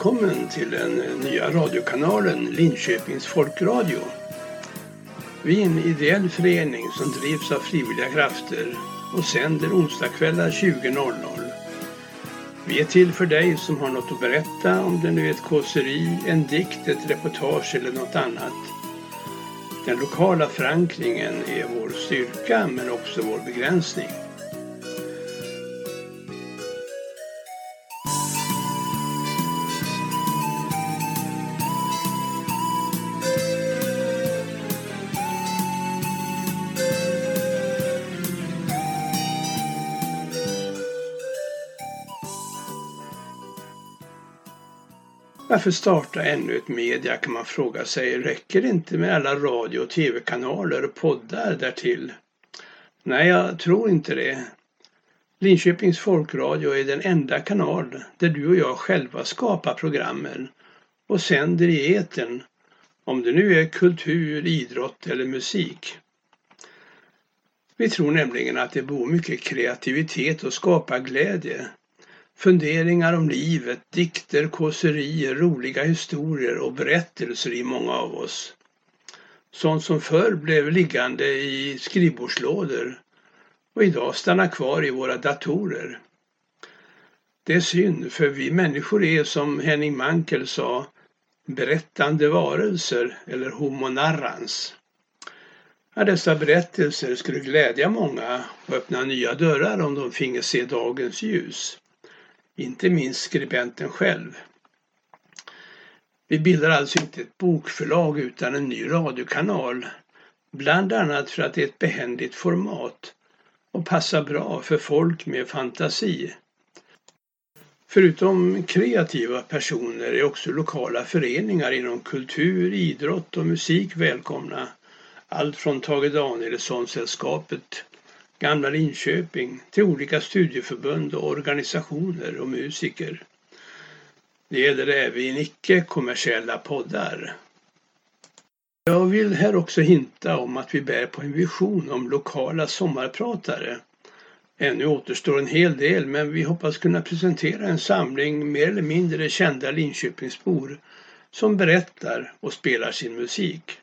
Välkommen till den nya radiokanalen Linköpings folkradio. Vi är en ideell förening som drivs av frivilliga krafter och sänder onsdagskvällar 20.00. Vi är till för dig som har något att berätta om det nu är ett kåseri, en dikt, ett reportage eller något annat. Den lokala förankringen är vår styrka men också vår begränsning. Varför starta ännu ett media kan man fråga sig. Räcker det inte med alla radio och tv-kanaler och poddar därtill? Nej, jag tror inte det. Linköpings folkradio är den enda kanal där du och jag själva skapar programmen och sänder i eten om det nu är kultur, idrott eller musik. Vi tror nämligen att det bor mycket kreativitet och skaparglädje Funderingar om livet, dikter, kåserier, roliga historier och berättelser i många av oss. Sånt som förr blev liggande i skrivbordslådor och idag stannar kvar i våra datorer. Det är synd för vi människor är som Henning Mankell sa berättande varelser eller homo narrans. Ja, dessa berättelser skulle glädja många och öppna nya dörrar om de finge se dagens ljus inte minst skribenten själv. Vi bildar alltså inte ett bokförlag utan en ny radiokanal. Bland annat för att det är ett behändigt format och passar bra för folk med fantasi. Förutom kreativa personer är också lokala föreningar inom kultur, idrott och musik välkomna. Allt från Tage Danielsson-sällskapet Gamla Linköping till olika studieförbund och organisationer och musiker. Det gäller även icke-kommersiella poddar. Jag vill här också hinta om att vi bär på en vision om lokala sommarpratare. Ännu återstår en hel del men vi hoppas kunna presentera en samling mer eller mindre kända Linköpingsbor som berättar och spelar sin musik.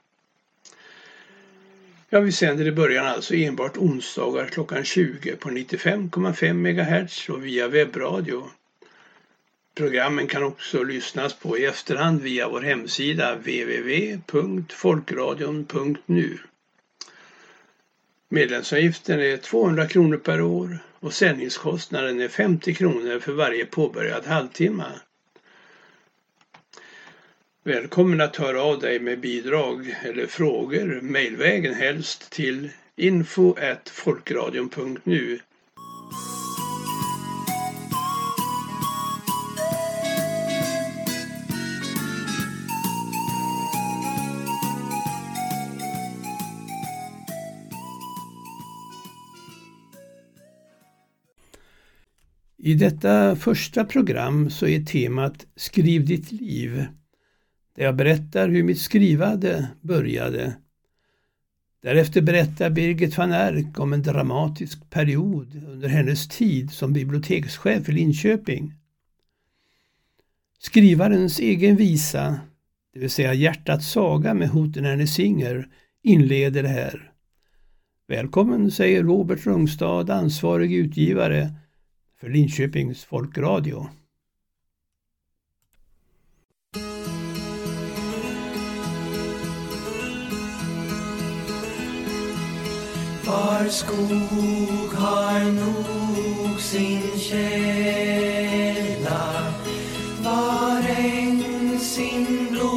Ja, vi sänder i början alltså enbart onsdagar klockan 20 på 95,5 MHz och via webbradio. Programmen kan också lyssnas på i efterhand via vår hemsida www.folkradion.nu. Medlemsavgiften är 200 kronor per år och sändningskostnaden är 50 kronor för varje påbörjad halvtimme. Välkommen att höra av dig med bidrag eller frågor mejlvägen helst till info folkradion.nu I detta första program så är temat Skriv ditt liv där jag berättar hur mitt skrivande började. Därefter berättar Birgit van Erk om en dramatisk period under hennes tid som bibliotekschef i Linköping. Skrivarens egen visa, det vill säga Hjärtats saga med Hoten Erne Singer, inleder det här. Välkommen, säger Robert Rungstad, ansvarig utgivare för Linköpings folkradio. Var skog har nog sin källa, var äng sin blomma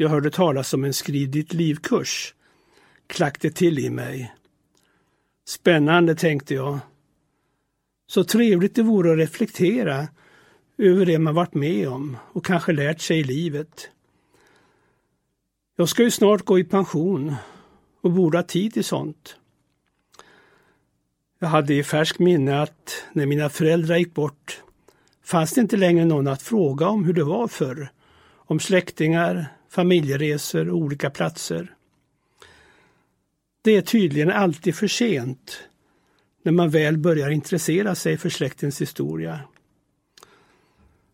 jag hörde talas om en Skriv ditt liv-kurs klack det till i mig. Spännande, tänkte jag. Så trevligt det vore att reflektera över det man varit med om och kanske lärt sig i livet. Jag ska ju snart gå i pension och borde ha tid till sånt. Jag hade i färsk minne att när mina föräldrar gick bort fanns det inte längre någon att fråga om hur det var förr. Om släktingar, familjeresor och olika platser. Det är tydligen alltid för sent när man väl börjar intressera sig för släktens historia.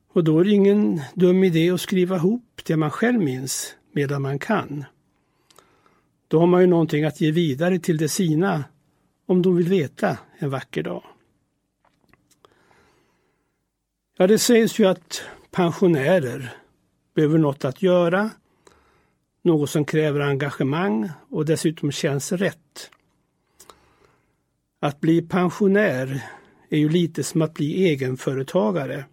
Och då är det ingen dum idé att skriva ihop det man själv minns medan man kan. Då har man ju någonting att ge vidare till de sina om de vill veta en vacker dag. Ja, det sägs ju att pensionärer behöver något att göra, något som kräver engagemang och dessutom känns rätt. Att bli pensionär är ju lite som att bli egenföretagare.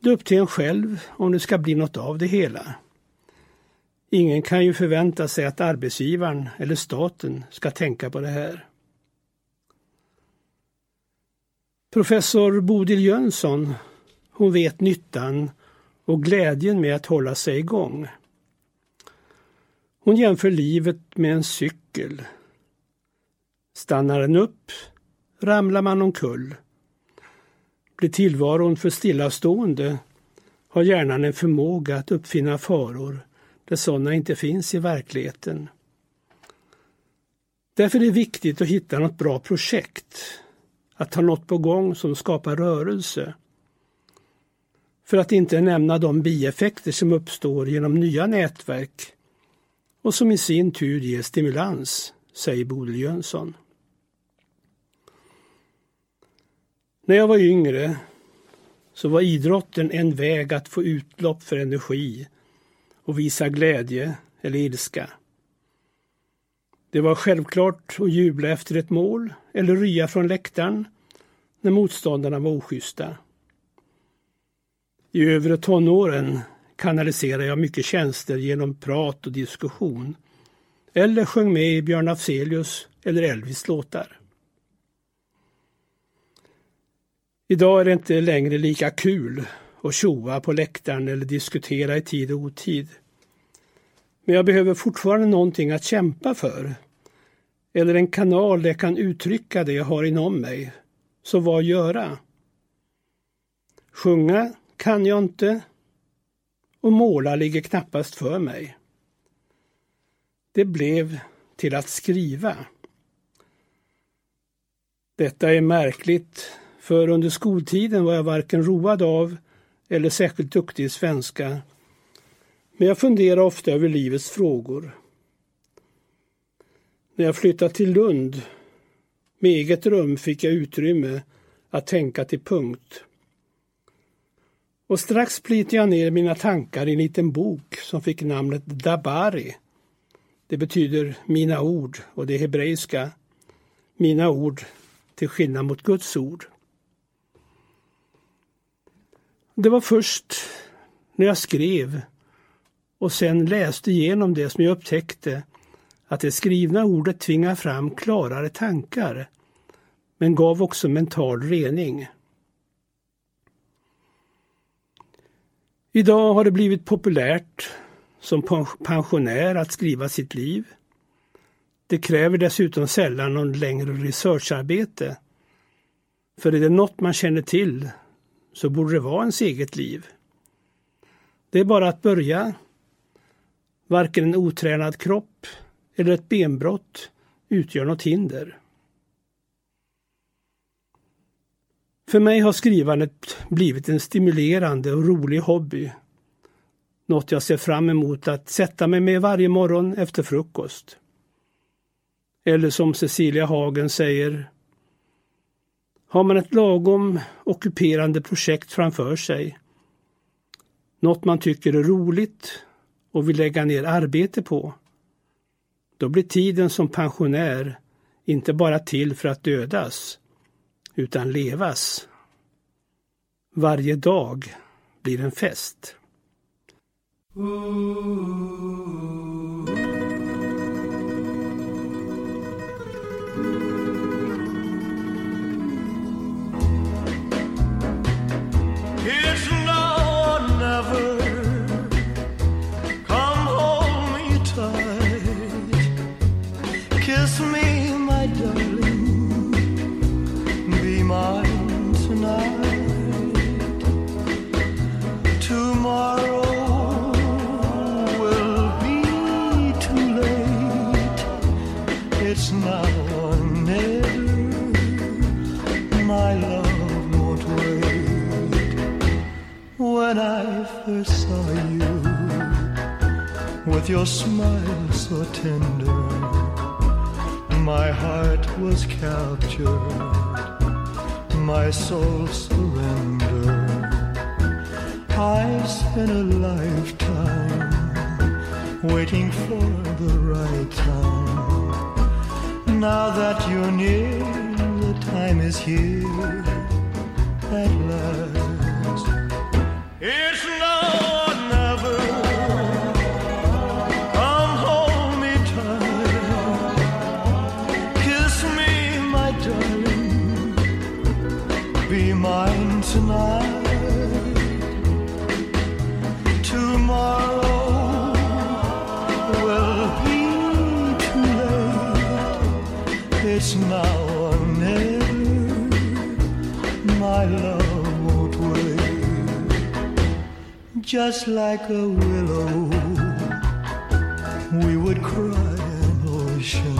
Det är upp till en själv om det ska bli något av det hela. Ingen kan ju förvänta sig att arbetsgivaren eller staten ska tänka på det här. Professor Bodil Jönsson, hon vet nyttan och glädjen med att hålla sig igång. Hon jämför livet med en cykel. Stannar den upp ramlar man omkull. Blir tillvaron för stillastående har hjärnan en förmåga att uppfinna faror där sådana inte finns i verkligheten. Därför är det viktigt att hitta något bra projekt, att ha något på gång som skapar rörelse. För att inte nämna de bieffekter som uppstår genom nya nätverk och som i sin tur ger stimulans, säger Bodil Jönsson. När jag var yngre så var idrotten en väg att få utlopp för energi och visa glädje eller ilska. Det var självklart att jubla efter ett mål eller rya från läktaren när motståndarna var oschyssta. I övre tonåren kanaliserade jag mycket tjänster genom prat och diskussion eller sjöng med i Björn Afzelius eller Elvis låtar. Idag är det inte längre lika kul att tjoa på läktaren eller diskutera i tid och otid. Men jag behöver fortfarande någonting att kämpa för. Eller en kanal där jag kan uttrycka det jag har inom mig. Så vad göra? Sjunga kan jag inte och måla ligger knappast för mig. Det blev till att skriva. Detta är märkligt, för under skoltiden var jag varken road av eller särskilt duktig i svenska. Men jag funderar ofta över livets frågor. När jag flyttade till Lund med eget rum fick jag utrymme att tänka till punkt. Och strax plitade jag ner mina tankar i en liten bok som fick namnet Dabari. Det betyder mina ord och det hebreiska. Mina ord till skillnad mot Guds ord. Det var först när jag skrev och sen läste igenom det som jag upptäckte att det skrivna ordet tvingar fram klarare tankar men gav också mental rening. Idag har det blivit populärt som pensionär att skriva sitt liv. Det kräver dessutom sällan någon längre researcharbete. För är det något man känner till så borde det vara ens eget liv. Det är bara att börja. Varken en otränad kropp eller ett benbrott utgör något hinder. För mig har skrivandet blivit en stimulerande och rolig hobby. Något jag ser fram emot att sätta mig med varje morgon efter frukost. Eller som Cecilia Hagen säger, har man ett lagom ockuperande projekt framför sig, något man tycker är roligt och vill lägga ner arbete på, då blir tiden som pensionär inte bara till för att dödas, utan levas. Varje dag blir en fest. Ooh. Your smile so tender, my heart was captured, my soul surrendered. I've spent a lifetime waiting for the right time. Now that you're near, the time is here It's now or never. My love won't wait. Just like a willow, we would cry an ocean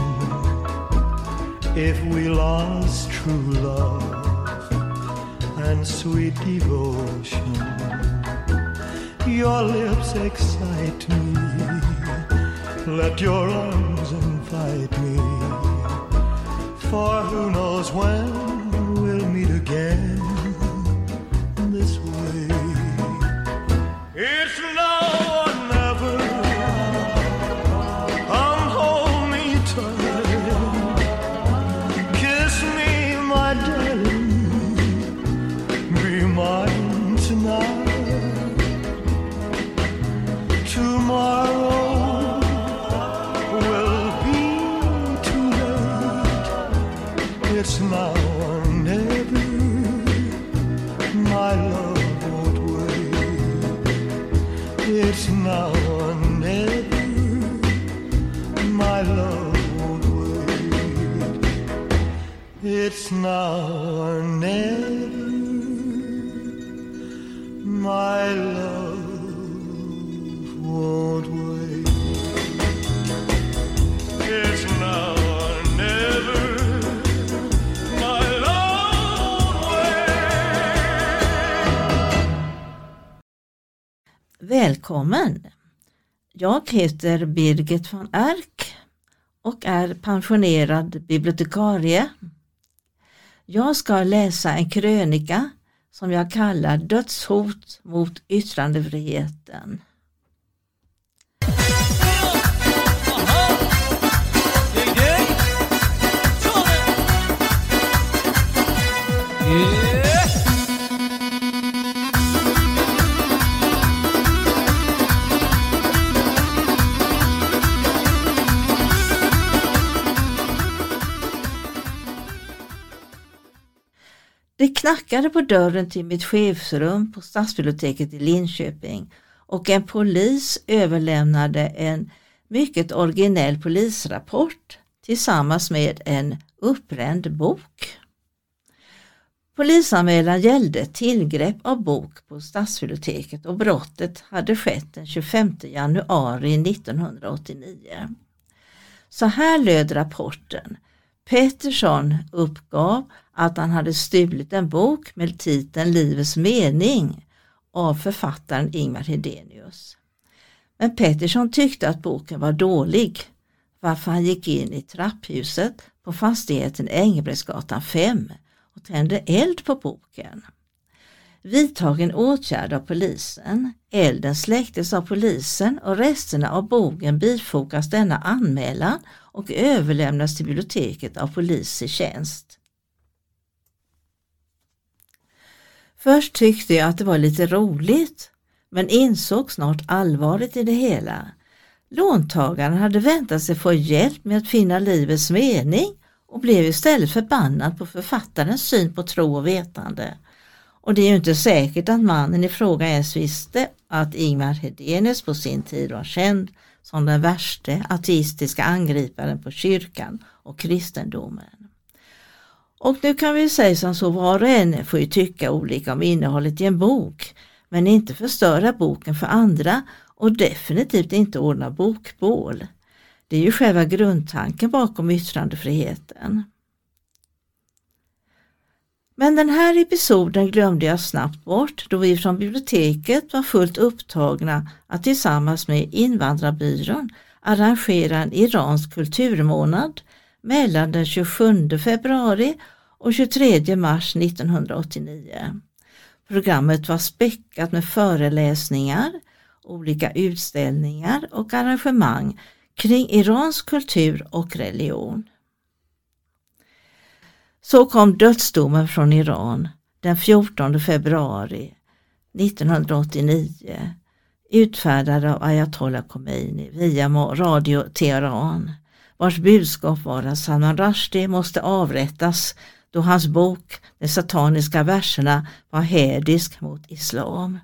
if we lost true love and sweet devotion. Your lips excite me. Let your arms invite me. For who knows when we'll meet again It's now or never. My love won't wait. It's now or never. My love Välkommen! Jag heter Birgit von Erk och är pensionerad bibliotekarie. Jag ska läsa en krönika som jag kallar Dödshot mot yttrandefriheten. Det knackade på dörren till mitt chefsrum på stadsbiblioteket i Linköping och en polis överlämnade en mycket originell polisrapport tillsammans med en uppbränd bok. Polisanmälan gällde tillgrepp av bok på stadsbiblioteket och brottet hade skett den 25 januari 1989. Så här löd rapporten. Pettersson uppgav att han hade stulit en bok med titeln Livets mening av författaren Ingmar Hedenius. Men Pettersson tyckte att boken var dålig varför han gick in i trapphuset på fastigheten Engelbrektsgatan 5 och tände eld på boken. Vidtagen åtgärd av polisen. Elden släcktes av polisen och resterna av boken bifogas denna anmälan och överlämnas till biblioteket av polis i tjänst. Först tyckte jag att det var lite roligt men insåg snart allvaret i det hela. Låntagaren hade väntat sig få hjälp med att finna livets mening och blev istället förbannad på författarens syn på tro och vetande. Och det är ju inte säkert att mannen i fråga ens visste att Ingmar Hedenius på sin tid var känd som den värste ateistiska angriparen på kyrkan och kristendomen. Och nu kan vi säga som så, var och en får ju tycka olika om innehållet i en bok, men inte förstöra boken för andra och definitivt inte ordna bokbål. Det är ju själva grundtanken bakom yttrandefriheten. Men den här episoden glömde jag snabbt bort då vi från biblioteket var fullt upptagna att tillsammans med Invandrarbyrån arrangera en iransk kulturmånad mellan den 27 februari och 23 mars 1989. Programmet var späckat med föreläsningar, olika utställningar och arrangemang kring iransk kultur och religion. Så kom dödsdomen från Iran den 14 februari 1989 utfärdad av ayatollah Khomeini via Radio Teheran vars budskap var att Salman Rushdie måste avrättas då hans bok De sataniska verserna var hädisk mot islam.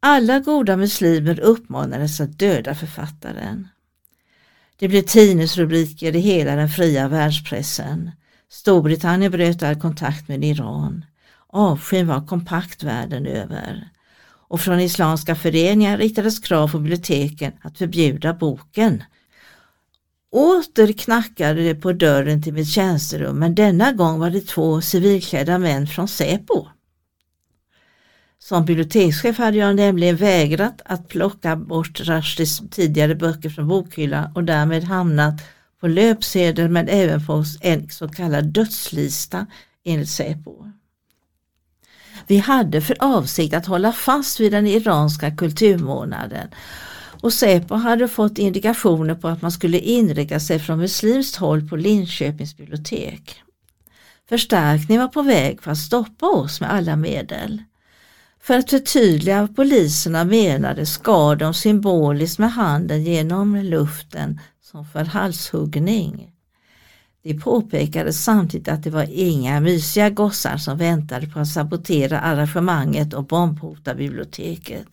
Alla goda muslimer uppmanades att döda författaren. Det blev tidningsrubriker i hela den fria världspressen. Storbritannien bröt all kontakt med Iran. Avskyn var kompakt världen över. Och från islamska föreningar riktades krav på biblioteken att förbjuda boken. Åter knackade det på dörren till mitt tjänsterum men denna gång var det två civilklädda män från Säpo. Som bibliotekschef hade jag nämligen vägrat att plocka bort Rushdies tidigare böcker från bokhyllan och därmed hamnat på löpsedel men även på en så kallad dödslista enligt Säpo. Vi hade för avsikt att hålla fast vid den iranska kulturmånaden och Säpo hade fått indikationer på att man skulle inrikta sig från muslimskt håll på Linköpings bibliotek. Förstärkning var på väg för att stoppa oss med alla medel. För att förtydliga vad poliserna menade skar de symboliskt med handen genom luften som för halshuggning. De påpekade samtidigt att det var inga mysiga gossar som väntade på att sabotera arrangemanget och bombhota biblioteket.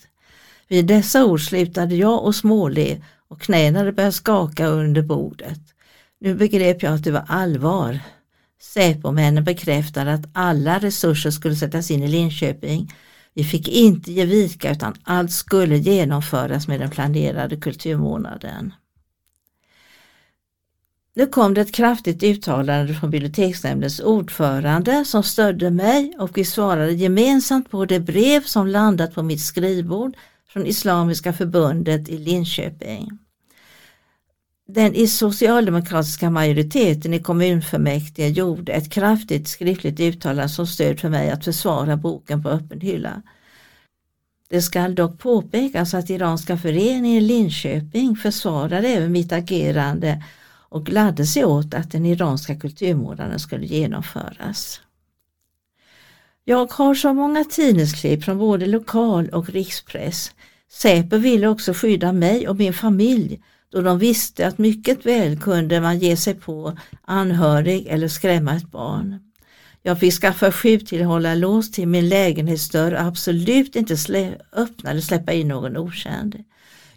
Vid dessa ord slutade jag och småle och knäna började skaka under bordet. Nu begrep jag att det var allvar. Säpomännen bekräftade att alla resurser skulle sättas in i Linköping. Vi fick inte ge vika utan allt skulle genomföras med den planerade kulturmånaden. Nu kom det ett kraftigt uttalande från biblioteksnämndens ordförande som stödde mig och vi svarade gemensamt på det brev som landat på mitt skrivbord från Islamiska förbundet i Linköping. Den socialdemokratiska majoriteten i kommunfullmäktige gjorde ett kraftigt skriftligt uttalande som stöd för mig att försvara boken på öppen hylla. Det skall dock påpekas att Iranska föreningen i Linköping försvarade även mitt agerande och gladde sig åt att den iranska kulturmånaden skulle genomföras. Jag har så många tidningsklipp från både lokal och rikspress. Säpo ville också skydda mig och min familj då de visste att mycket väl kunde man ge sig på anhörig eller skrämma ett barn. Jag fick skaffa skjuttillhålla lås till min lägenhetsdörr och absolut inte slä, öppna eller släppa in någon okänd.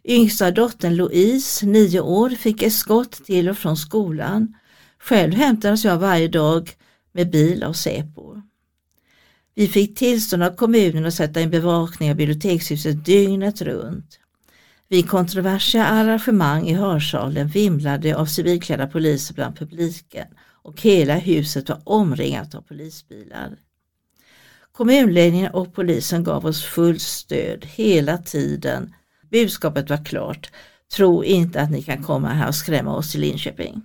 Yngsta dottern Louise, nio år, fick eskort till och från skolan. Själv hämtades jag varje dag med bil av Säpo. Vi fick tillstånd av kommunen att sätta in bevakning av bibliotekshuset dygnet runt. Vid kontroversiella arrangemang i hörsalen vimlade av civilklädda poliser bland publiken och hela huset var omringat av polisbilar. Kommunledningen och polisen gav oss fullt stöd hela tiden. Budskapet var klart. Tro inte att ni kan komma här och skrämma oss i Linköping.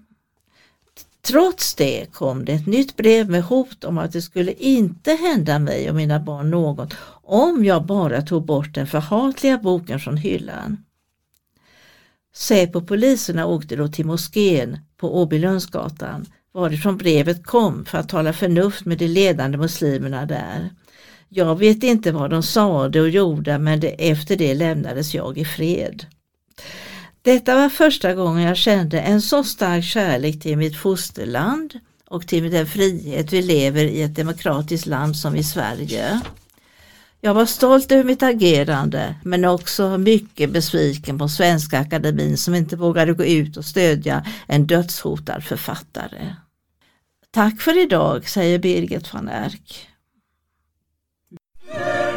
Trots det kom det ett nytt brev med hot om att det skulle inte hända mig och mina barn något om jag bara tog bort den förhatliga boken från hyllan. Säpo-poliserna åkte då till moskén på Åbylundsgatan varifrån brevet kom för att tala förnuft med de ledande muslimerna där. Jag vet inte vad de sade och gjorde men det, efter det lämnades jag i fred. Detta var första gången jag kände en så stark kärlek till mitt fosterland och till den frihet vi lever i ett demokratiskt land som i Sverige. Jag var stolt över mitt agerande men också mycket besviken på Svenska Akademin som inte vågade gå ut och stödja en dödshotad författare. Tack för idag, säger Birgit van Erk. Amen.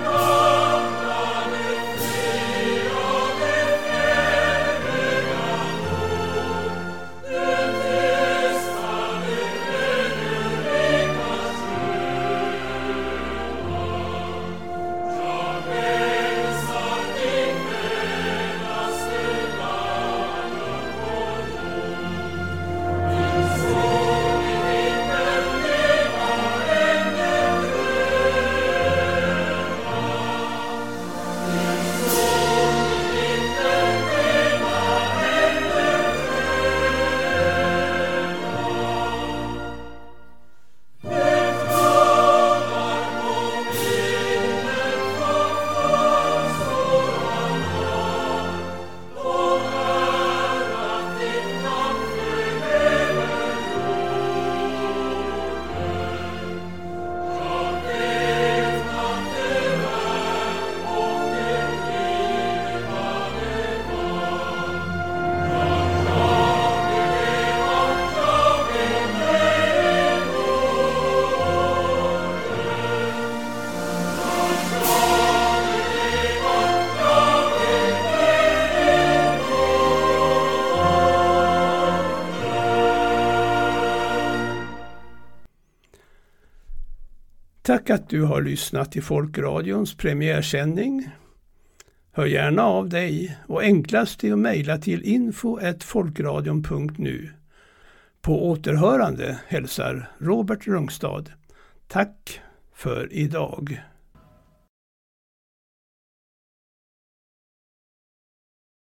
Tack att du har lyssnat till Folkradions premiärsändning. Hör gärna av dig och enklast är att mejla till info.folkradion.nu. På återhörande hälsar Robert Rungstad. Tack för idag.